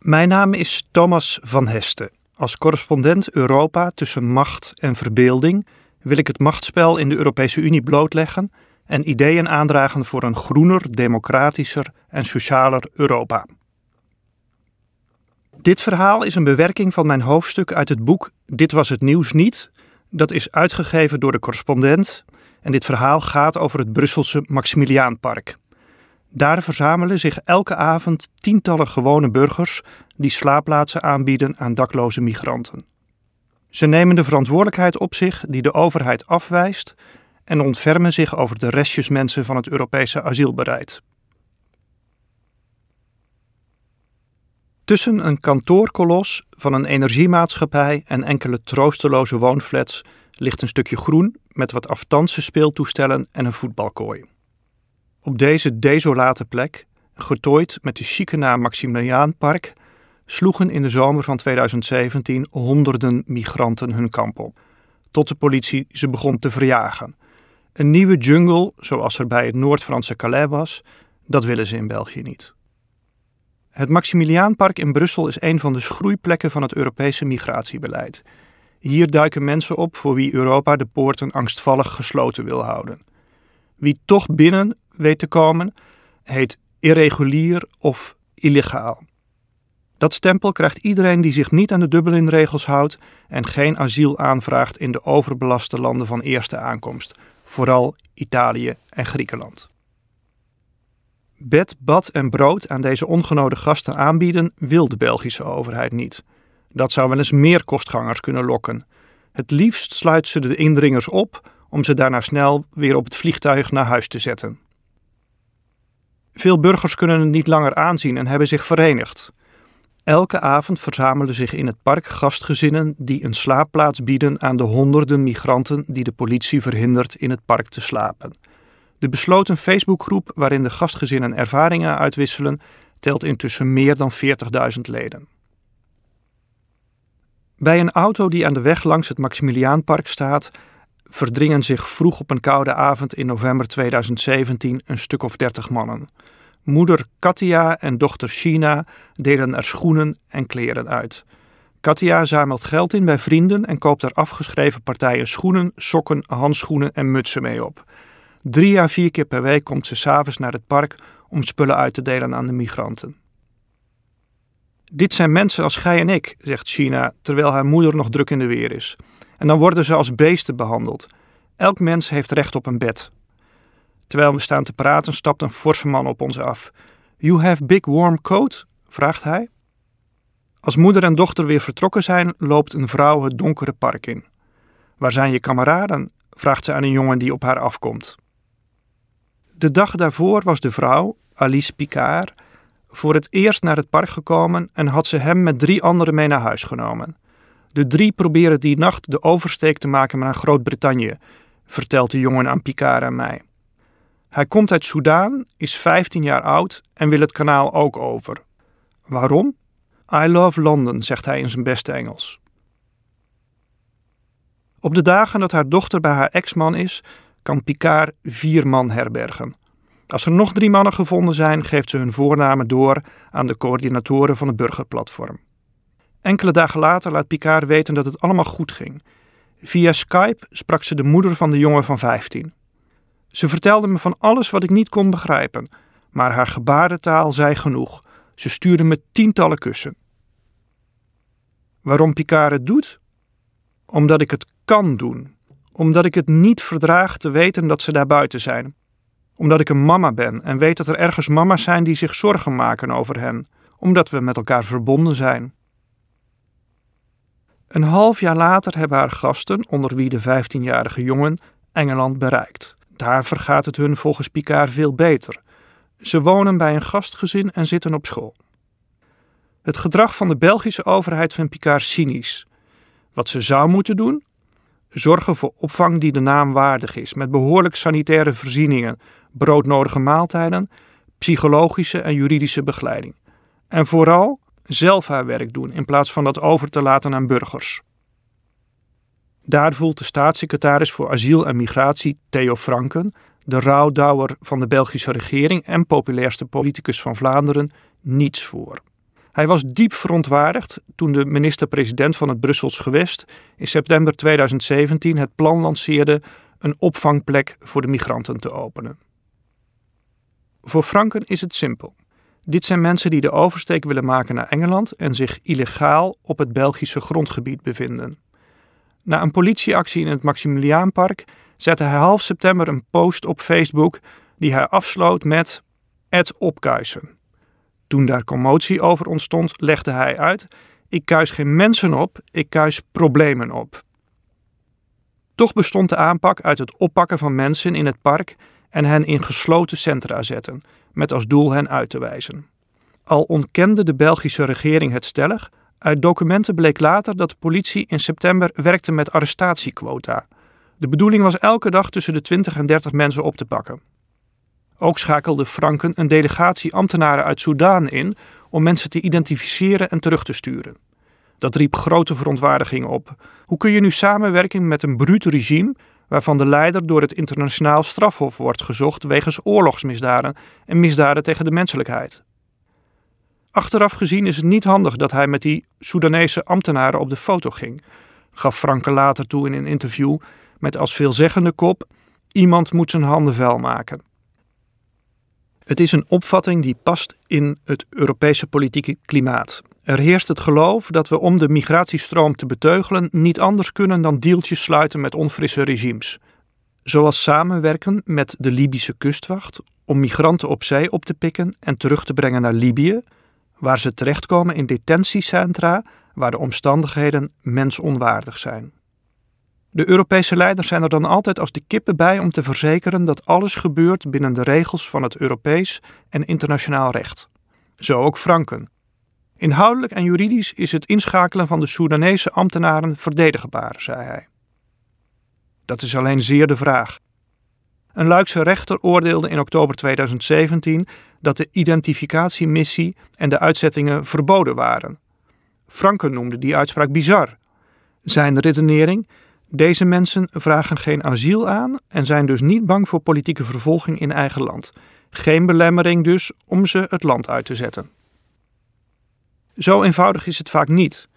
Mijn naam is Thomas van Hesten. Als correspondent Europa tussen macht en verbeelding wil ik het machtsspel in de Europese Unie blootleggen en ideeën aandragen voor een groener, democratischer en socialer Europa. Dit verhaal is een bewerking van mijn hoofdstuk uit het boek Dit was het nieuws niet. Dat is uitgegeven door de correspondent en dit verhaal gaat over het Brusselse Maximiliaanpark. Daar verzamelen zich elke avond tientallen gewone burgers die slaapplaatsen aanbieden aan dakloze migranten. Ze nemen de verantwoordelijkheid op zich die de overheid afwijst en ontfermen zich over de restjesmensen van het Europese asielbeleid. Tussen een kantoorkolos van een energiemaatschappij en enkele troosteloze woonflats ligt een stukje groen met wat aftanse speeltoestellen en een voetbalkooi. Op deze desolate plek, getooid met de chique naam Maximiliaanpark, sloegen in de zomer van 2017 honderden migranten hun kamp op, tot de politie ze begon te verjagen. Een nieuwe jungle, zoals er bij het Noord-Franse Calais was, dat willen ze in België niet. Het Maximiliaanpark in Brussel is een van de schroeiplekken van het Europese migratiebeleid. Hier duiken mensen op voor wie Europa de poorten angstvallig gesloten wil houden. Wie toch binnen weet te komen, heet irregulier of illegaal. Dat stempel krijgt iedereen die zich niet aan de Dublin-regels houdt en geen asiel aanvraagt in de overbelaste landen van eerste aankomst, vooral Italië en Griekenland. Bed, bad en brood aan deze ongenode gasten aanbieden wil de Belgische overheid niet. Dat zou wel eens meer kostgangers kunnen lokken. Het liefst sluit ze de indringers op om ze daarna snel weer op het vliegtuig naar huis te zetten. Veel burgers kunnen het niet langer aanzien en hebben zich verenigd. Elke avond verzamelen zich in het park gastgezinnen die een slaapplaats bieden aan de honderden migranten die de politie verhindert in het park te slapen. De besloten Facebookgroep waarin de gastgezinnen ervaringen uitwisselen telt intussen meer dan 40.000 leden. Bij een auto die aan de weg langs het Maximiliaanpark staat, verdringen zich vroeg op een koude avond in november 2017 een stuk of 30 mannen. Moeder Katia en dochter China delen er schoenen en kleren uit. Katia zamelt geld in bij vrienden en koopt er afgeschreven partijen schoenen, sokken, handschoenen en mutsen mee op. Drie à vier keer per week komt ze s'avonds naar het park om spullen uit te delen aan de migranten. Dit zijn mensen als gij en ik, zegt China, terwijl haar moeder nog druk in de weer is. En dan worden ze als beesten behandeld. Elk mens heeft recht op een bed. Terwijl we staan te praten, stapt een forse man op ons af. You have big warm coat? vraagt hij. Als moeder en dochter weer vertrokken zijn, loopt een vrouw het donkere park in. Waar zijn je kameraden? vraagt ze aan een jongen die op haar afkomt. De dag daarvoor was de vrouw, Alice Picard, voor het eerst naar het park gekomen en had ze hem met drie anderen mee naar huis genomen. De drie proberen die nacht de oversteek te maken naar Groot-Brittannië, vertelt de jongen aan Picard en mij. Hij komt uit Soudaan, is 15 jaar oud en wil het kanaal ook over. Waarom? I love London, zegt hij in zijn beste Engels. Op de dagen dat haar dochter bij haar ex-man is, kan Picard vier man herbergen. Als er nog drie mannen gevonden zijn, geeft ze hun voornamen door aan de coördinatoren van het burgerplatform. Enkele dagen later laat Picard weten dat het allemaal goed ging. Via Skype sprak ze de moeder van de jongen van 15. Ze vertelde me van alles wat ik niet kon begrijpen, maar haar gebarentaal zei genoeg. Ze stuurde me tientallen kussen. Waarom Picard het doet? Omdat ik het kan doen. Omdat ik het niet verdraag te weten dat ze daar buiten zijn. Omdat ik een mama ben en weet dat er ergens mama's zijn die zich zorgen maken over hen. Omdat we met elkaar verbonden zijn. Een half jaar later hebben haar gasten, onder wie de 15-jarige jongen, Engeland bereikt. Daar vergaat het hun volgens Picard veel beter. Ze wonen bij een gastgezin en zitten op school. Het gedrag van de Belgische overheid vindt Picard cynisch. Wat ze zou moeten doen? Zorgen voor opvang die de naam waardig is, met behoorlijk sanitaire voorzieningen, broodnodige maaltijden, psychologische en juridische begeleiding. En vooral zelf haar werk doen in plaats van dat over te laten aan burgers. Daar voelt de staatssecretaris voor asiel en migratie, Theo Franken, de rouwdouwer van de Belgische regering en populairste politicus van Vlaanderen, niets voor. Hij was diep verontwaardigd toen de minister-president van het Brussels gewest in september 2017 het plan lanceerde een opvangplek voor de migranten te openen. Voor Franken is het simpel. Dit zijn mensen die de oversteek willen maken naar Engeland en zich illegaal op het Belgische grondgebied bevinden. Na een politieactie in het Maximiliaanpark zette hij half september een post op Facebook die hij afsloot met het opkuisen. Toen daar commotie over ontstond, legde hij uit: Ik kuis geen mensen op, ik kuis problemen op. Toch bestond de aanpak uit het oppakken van mensen in het park en hen in gesloten centra zetten, met als doel hen uit te wijzen. Al ontkende de Belgische regering het stellig, uit documenten bleek later dat de politie in september werkte met arrestatiequota. De bedoeling was elke dag tussen de 20 en 30 mensen op te pakken. Ook schakelde Franken een delegatie ambtenaren uit Soudaan in om mensen te identificeren en terug te sturen. Dat riep grote verontwaardiging op. Hoe kun je nu samenwerken met een bruut regime waarvan de leider door het internationaal strafhof wordt gezocht wegens oorlogsmisdaden en misdaden tegen de menselijkheid? Achteraf gezien is het niet handig dat hij met die Soedanese ambtenaren op de foto ging, gaf Franke later toe in een interview met als veelzeggende kop: Iemand moet zijn handen vuil maken. Het is een opvatting die past in het Europese politieke klimaat. Er heerst het geloof dat we om de migratiestroom te beteugelen niet anders kunnen dan deeltjes sluiten met onfrisse regimes. Zoals samenwerken met de Libische kustwacht om migranten op zee op te pikken en terug te brengen naar Libië, waar ze terechtkomen in detentiecentra waar de omstandigheden mensonwaardig zijn. De Europese leiders zijn er dan altijd als de kippen bij om te verzekeren dat alles gebeurt binnen de regels van het Europees en internationaal recht. Zo ook Franken. Inhoudelijk en juridisch is het inschakelen van de Soedanese ambtenaren verdedigbaar, zei hij. Dat is alleen zeer de vraag. Een Luikse rechter oordeelde in oktober 2017 dat de identificatiemissie en de uitzettingen verboden waren. Franken noemde die uitspraak bizar. Zijn redenering deze mensen vragen geen asiel aan en zijn dus niet bang voor politieke vervolging in eigen land. Geen belemmering dus om ze het land uit te zetten. Zo eenvoudig is het vaak niet.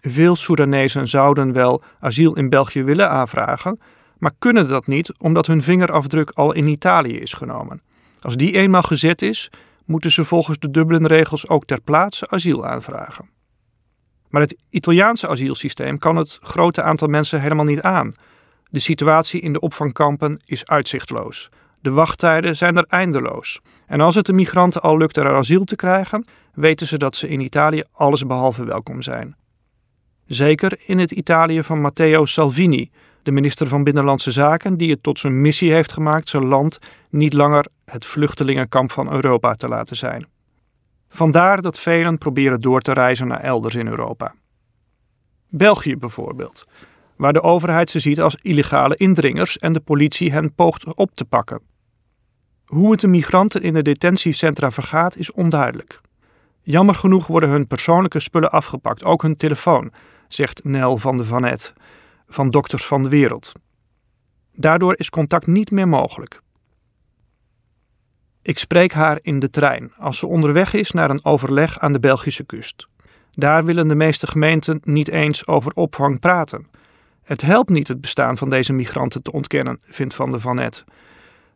Veel Soedanezen zouden wel asiel in België willen aanvragen, maar kunnen dat niet omdat hun vingerafdruk al in Italië is genomen. Als die eenmaal gezet is, moeten ze volgens de Dublin-regels ook ter plaatse asiel aanvragen. Maar het Italiaanse asielsysteem kan het grote aantal mensen helemaal niet aan. De situatie in de opvangkampen is uitzichtloos. De wachttijden zijn er eindeloos. En als het de migranten al lukt er asiel te krijgen, weten ze dat ze in Italië allesbehalve welkom zijn. Zeker in het Italië van Matteo Salvini, de minister van Binnenlandse Zaken, die het tot zijn missie heeft gemaakt zijn land niet langer het vluchtelingenkamp van Europa te laten zijn. Vandaar dat velen proberen door te reizen naar elders in Europa. België bijvoorbeeld, waar de overheid ze ziet als illegale indringers en de politie hen poogt op te pakken. Hoe het de migranten in de detentiecentra vergaat is onduidelijk. Jammer genoeg worden hun persoonlijke spullen afgepakt, ook hun telefoon, zegt Nel van de Vanet van Dokters van de Wereld. Daardoor is contact niet meer mogelijk. Ik spreek haar in de trein als ze onderweg is naar een overleg aan de Belgische kust. Daar willen de meeste gemeenten niet eens over opvang praten. Het helpt niet het bestaan van deze migranten te ontkennen, vindt Van de Vanet.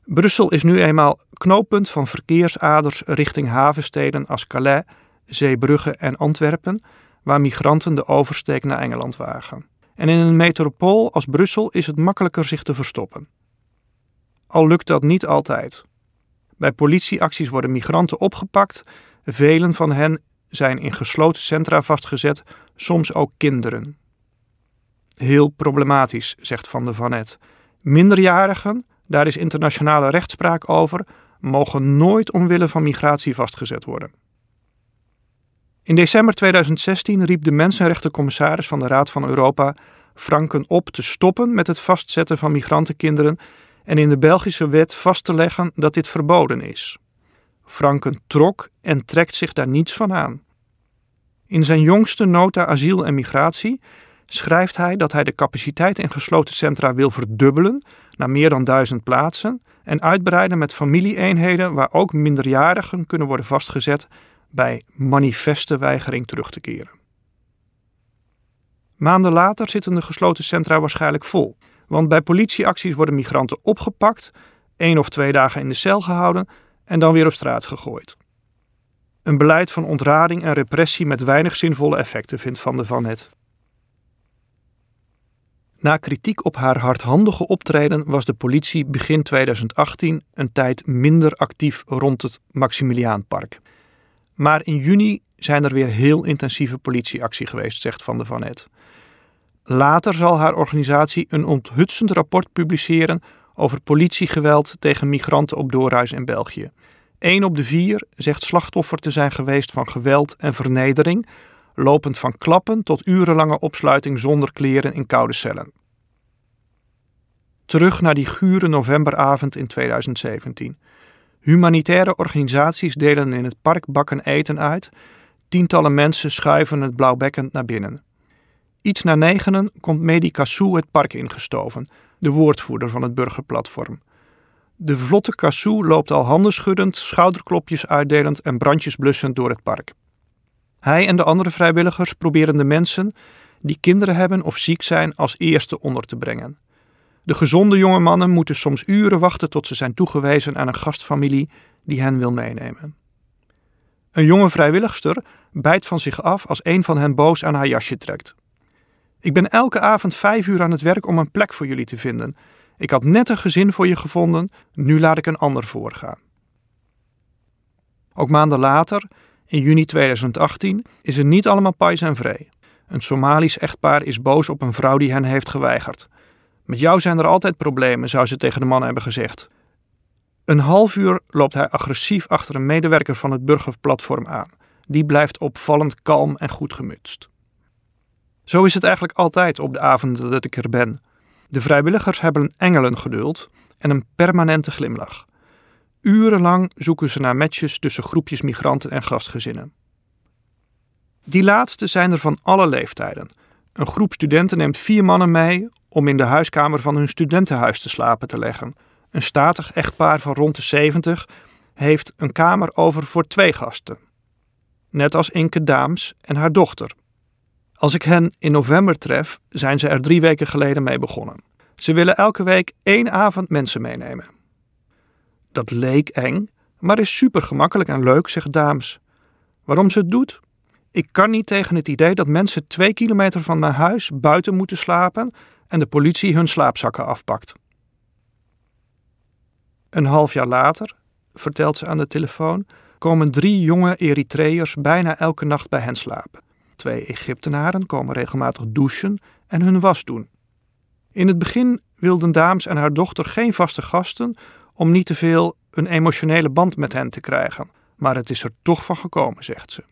Brussel is nu eenmaal knooppunt van verkeersaders richting havensteden als Calais, Zeebrugge en Antwerpen, waar migranten de oversteek naar Engeland wagen. En in een metropool als Brussel is het makkelijker zich te verstoppen. Al lukt dat niet altijd. Bij politieacties worden migranten opgepakt. Velen van hen zijn in gesloten centra vastgezet, soms ook kinderen. Heel problematisch, zegt Van der Vanet. Minderjarigen, daar is internationale rechtspraak over, mogen nooit omwille van migratie vastgezet worden. In december 2016 riep de mensenrechtencommissaris van de Raad van Europa Franken op te stoppen met het vastzetten van migrantenkinderen en in de Belgische wet vast te leggen dat dit verboden is. Franken trok en trekt zich daar niets van aan. In zijn jongste nota asiel en migratie schrijft hij dat hij de capaciteit in gesloten centra wil verdubbelen naar meer dan duizend plaatsen en uitbreiden met familieeenheden waar ook minderjarigen kunnen worden vastgezet bij manifeste weigering terug te keren. Maanden later zitten de gesloten centra waarschijnlijk vol, want bij politieacties worden migranten opgepakt, één of twee dagen in de cel gehouden en dan weer op straat gegooid. Een beleid van ontrading en repressie met weinig zinvolle effecten, vindt Van der Van Het. Na kritiek op haar hardhandige optreden was de politie begin 2018 een tijd minder actief rond het Maximiliaanpark. Maar in juni zijn er weer heel intensieve politieactie geweest, zegt Van der Van Het. Later zal haar organisatie een onthutsend rapport publiceren over politiegeweld tegen migranten op doorreis in België. Eén op de vier zegt slachtoffer te zijn geweest van geweld en vernedering, lopend van klappen tot urenlange opsluiting zonder kleren in koude cellen. Terug naar die gure novemberavond in 2017. Humanitaire organisaties delen in het park bakken eten uit. Tientallen mensen schuiven het blauwbekkend naar binnen. Iets na negenen komt Medi Kassou het park ingestoven, de woordvoerder van het burgerplatform. De vlotte Kassou loopt al handen schuddend, schouderklopjes uitdelend en brandjes blussend door het park. Hij en de andere vrijwilligers proberen de mensen die kinderen hebben of ziek zijn als eerste onder te brengen. De gezonde jonge mannen moeten soms uren wachten tot ze zijn toegewezen aan een gastfamilie die hen wil meenemen. Een jonge vrijwilligster bijt van zich af als een van hen boos aan haar jasje trekt. Ik ben elke avond vijf uur aan het werk om een plek voor jullie te vinden. Ik had net een gezin voor je gevonden, nu laat ik een ander voorgaan. Ook maanden later, in juni 2018, is het niet allemaal pais en vrij. Een Somalisch echtpaar is boos op een vrouw die hen heeft geweigerd. Met jou zijn er altijd problemen, zou ze tegen de man hebben gezegd. Een half uur loopt hij agressief achter een medewerker van het burgerplatform aan. Die blijft opvallend kalm en goed gemutst. Zo is het eigenlijk altijd op de avonden dat ik er ben. De vrijwilligers hebben een engelengeduld en een permanente glimlach. Urenlang zoeken ze naar matches tussen groepjes migranten en gastgezinnen. Die laatste zijn er van alle leeftijden. Een groep studenten neemt vier mannen mee om in de huiskamer van hun studentenhuis te slapen te leggen. Een statig echtpaar van rond de 70 heeft een kamer over voor twee gasten. Net als Inke Daams en haar dochter. Als ik hen in november tref, zijn ze er drie weken geleden mee begonnen. Ze willen elke week één avond mensen meenemen. Dat leek eng, maar is super gemakkelijk en leuk, zegt Daams. Waarom ze het doet? Ik kan niet tegen het idee dat mensen twee kilometer van mijn huis buiten moeten slapen en de politie hun slaapzakken afpakt. Een half jaar later, vertelt ze aan de telefoon, komen drie jonge Eritreërs bijna elke nacht bij hen slapen. Twee Egyptenaren komen regelmatig douchen en hun was doen. In het begin wilden Daams en haar dochter geen vaste gasten om niet te veel een emotionele band met hen te krijgen, maar het is er toch van gekomen, zegt ze.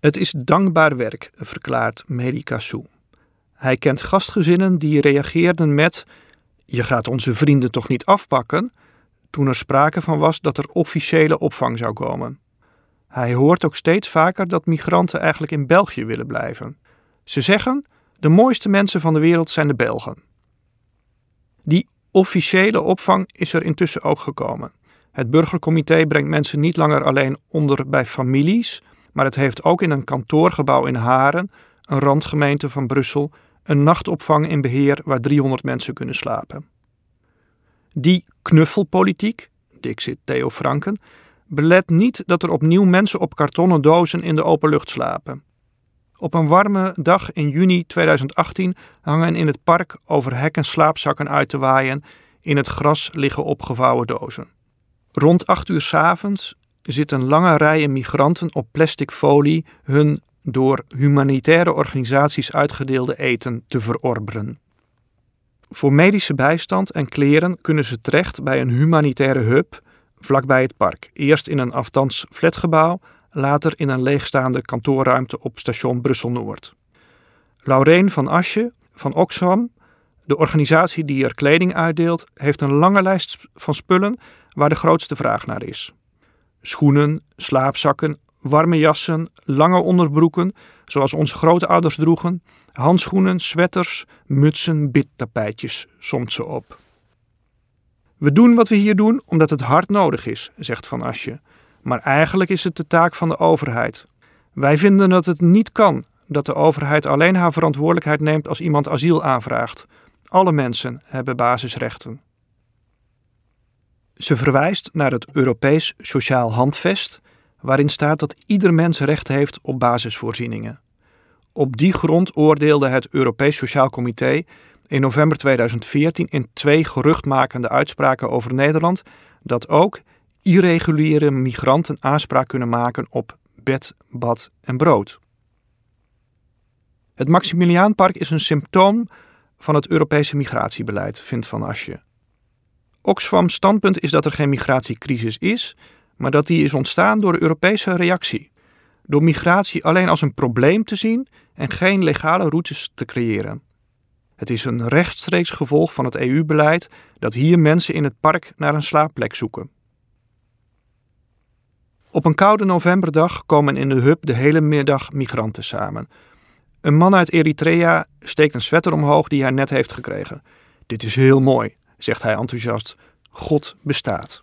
Het is dankbaar werk, verklaart Medica Sou. Hij kent gastgezinnen die reageerden met: Je gaat onze vrienden toch niet afpakken? toen er sprake van was dat er officiële opvang zou komen. Hij hoort ook steeds vaker dat migranten eigenlijk in België willen blijven. Ze zeggen: de mooiste mensen van de wereld zijn de Belgen. Die officiële opvang is er intussen ook gekomen. Het burgercomité brengt mensen niet langer alleen onder bij families, maar het heeft ook in een kantoorgebouw in Haren, een randgemeente van Brussel, een nachtopvang in beheer waar 300 mensen kunnen slapen. Die knuffelpolitiek, zit Theo Franken, belet niet dat er opnieuw mensen op kartonnen dozen in de open lucht slapen. Op een warme dag in juni 2018 hangen in het park over hekken slaapzakken uit te waaien. In het gras liggen opgevouwen dozen. Rond acht uur s avonds zitten lange rijen migranten op plastic folie hun door humanitaire organisaties uitgedeelde eten te verorberen. Voor medische bijstand en kleren kunnen ze terecht bij een humanitaire hub vlakbij het park. Eerst in een aftans flatgebouw, later in een leegstaande kantoorruimte op station Brussel-Noord. Laureen van Asje van Oxfam, de organisatie die er kleding uitdeelt, heeft een lange lijst van spullen waar de grootste vraag naar is. Schoenen, slaapzakken, warme jassen, lange onderbroeken, zoals onze grootouders droegen, handschoenen, sweaters, mutsen, bidtapijtjes, somt ze op. We doen wat we hier doen omdat het hard nodig is, zegt Van Asje. Maar eigenlijk is het de taak van de overheid. Wij vinden dat het niet kan dat de overheid alleen haar verantwoordelijkheid neemt als iemand asiel aanvraagt. Alle mensen hebben basisrechten. Ze verwijst naar het Europees Sociaal Handvest, waarin staat dat ieder mens recht heeft op basisvoorzieningen. Op die grond oordeelde het Europees Sociaal Comité in november 2014 in twee geruchtmakende uitspraken over Nederland dat ook irreguliere migranten aanspraak kunnen maken op bed, bad en brood. Het Maximiliaanpark is een symptoom van het Europese migratiebeleid, vindt Van Asje. Oxfam's standpunt is dat er geen migratiecrisis is, maar dat die is ontstaan door de Europese reactie. Door migratie alleen als een probleem te zien en geen legale routes te creëren. Het is een rechtstreeks gevolg van het EU-beleid dat hier mensen in het park naar een slaapplek zoeken. Op een koude novemberdag komen in de hub de hele middag migranten samen. Een man uit Eritrea steekt een sweater omhoog die hij net heeft gekregen. Dit is heel mooi, zegt hij enthousiast. God bestaat.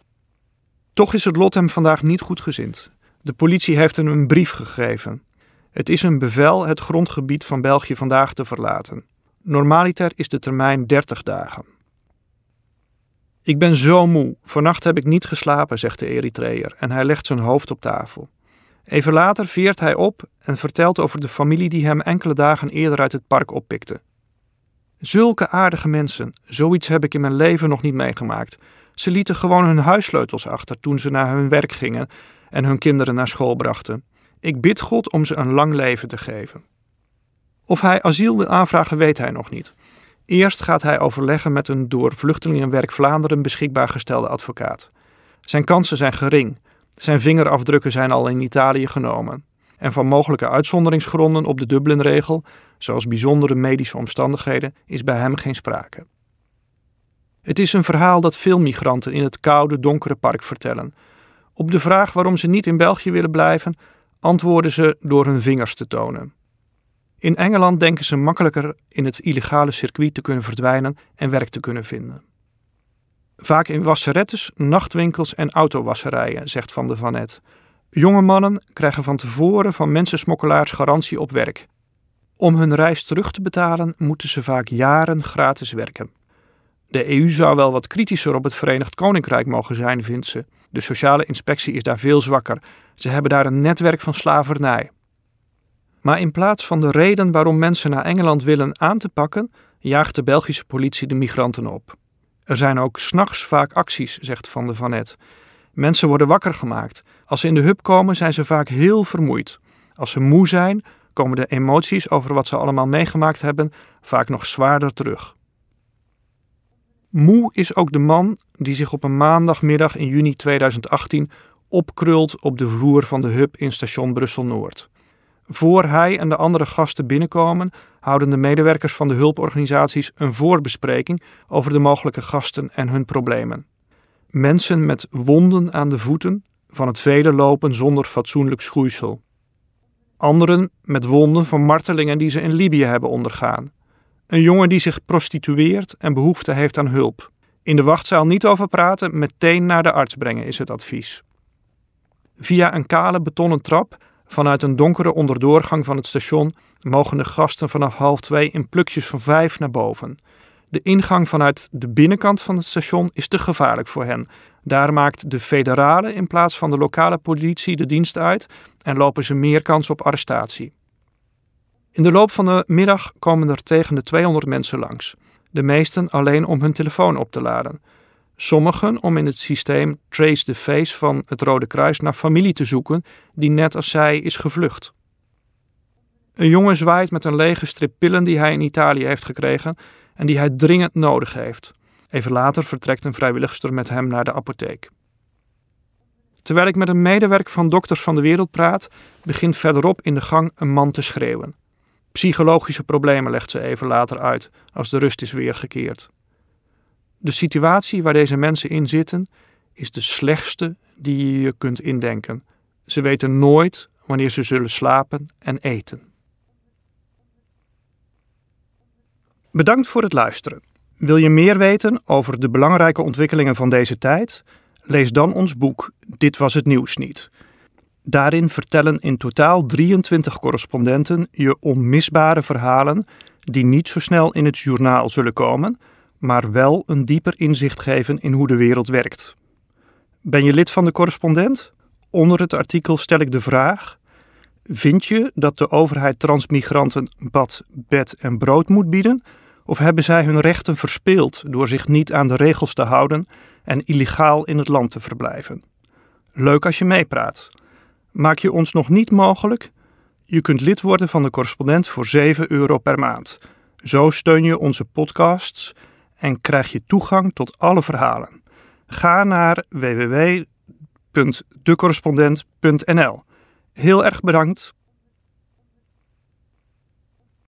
Toch is het lot hem vandaag niet goed gezind. De politie heeft hem een brief gegeven. Het is een bevel het grondgebied van België vandaag te verlaten. Normaliter is de termijn 30 dagen. Ik ben zo moe. Vannacht heb ik niet geslapen, zegt de Eritreër en hij legt zijn hoofd op tafel. Even later veert hij op en vertelt over de familie die hem enkele dagen eerder uit het park oppikte. Zulke aardige mensen, zoiets heb ik in mijn leven nog niet meegemaakt. Ze lieten gewoon hun huissleutels achter toen ze naar hun werk gingen en hun kinderen naar school brachten. Ik bid God om ze een lang leven te geven. Of hij asiel wil aanvragen, weet hij nog niet. Eerst gaat hij overleggen met een door Vluchtelingenwerk Vlaanderen beschikbaar gestelde advocaat. Zijn kansen zijn gering. Zijn vingerafdrukken zijn al in Italië genomen. En van mogelijke uitzonderingsgronden op de Dublinregel, zoals bijzondere medische omstandigheden, is bij hem geen sprake. Het is een verhaal dat veel migranten in het koude, donkere park vertellen. Op de vraag waarom ze niet in België willen blijven, antwoorden ze door hun vingers te tonen. In Engeland denken ze makkelijker in het illegale circuit te kunnen verdwijnen en werk te kunnen vinden. Vaak in wasserettes, nachtwinkels en autowasserijen, zegt Van de Vanet. Jonge mannen krijgen van tevoren van mensensmokkelaars garantie op werk. Om hun reis terug te betalen moeten ze vaak jaren gratis werken. De EU zou wel wat kritischer op het Verenigd Koninkrijk mogen zijn, vindt ze. De sociale inspectie is daar veel zwakker. Ze hebben daar een netwerk van slavernij. Maar in plaats van de reden waarom mensen naar Engeland willen aan te pakken, jaagt de Belgische politie de migranten op. Er zijn ook s'nachts vaak acties, zegt Van de Vanet. Mensen worden wakker gemaakt. Als ze in de hub komen, zijn ze vaak heel vermoeid. Als ze moe zijn, komen de emoties over wat ze allemaal meegemaakt hebben vaak nog zwaarder terug. Moe is ook de man die zich op een maandagmiddag in juni 2018 opkrult op de vloer van de hub in station Brussel Noord. Voor hij en de andere gasten binnenkomen, houden de medewerkers van de hulporganisaties een voorbespreking over de mogelijke gasten en hun problemen. Mensen met wonden aan de voeten van het vele lopen zonder fatsoenlijk schoeisel. Anderen met wonden van martelingen die ze in Libië hebben ondergaan. Een jongen die zich prostitueert en behoefte heeft aan hulp. In de wachtzaal niet over praten, meteen naar de arts brengen is het advies. Via een kale betonnen trap Vanuit een donkere onderdoorgang van het station mogen de gasten vanaf half twee in plukjes van vijf naar boven. De ingang vanuit de binnenkant van het station is te gevaarlijk voor hen. Daar maakt de federale in plaats van de lokale politie de dienst uit en lopen ze meer kans op arrestatie. In de loop van de middag komen er tegen de 200 mensen langs. De meesten alleen om hun telefoon op te laden. Sommigen om in het systeem Trace the Face van het Rode Kruis naar familie te zoeken die net als zij is gevlucht. Een jongen zwaait met een lege strip pillen die hij in Italië heeft gekregen en die hij dringend nodig heeft. Even later vertrekt een vrijwilligster met hem naar de apotheek. Terwijl ik met een medewerker van Dokters van de Wereld praat, begint verderop in de gang een man te schreeuwen. Psychologische problemen legt ze even later uit, als de rust is weergekeerd. De situatie waar deze mensen in zitten is de slechtste die je je kunt indenken. Ze weten nooit wanneer ze zullen slapen en eten. Bedankt voor het luisteren. Wil je meer weten over de belangrijke ontwikkelingen van deze tijd? Lees dan ons boek Dit was het nieuws niet. Daarin vertellen in totaal 23 correspondenten je onmisbare verhalen die niet zo snel in het journaal zullen komen, maar wel een dieper inzicht geven in hoe de wereld werkt. Ben je lid van de correspondent? Onder het artikel stel ik de vraag: Vind je dat de overheid transmigranten bad, bed en brood moet bieden? Of hebben zij hun rechten verspeeld door zich niet aan de regels te houden en illegaal in het land te verblijven? Leuk als je meepraat. Maak je ons nog niet mogelijk? Je kunt lid worden van de correspondent voor 7 euro per maand. Zo steun je onze podcasts en krijg je toegang tot alle verhalen. Ga naar www.decorrespondent.nl. Heel erg bedankt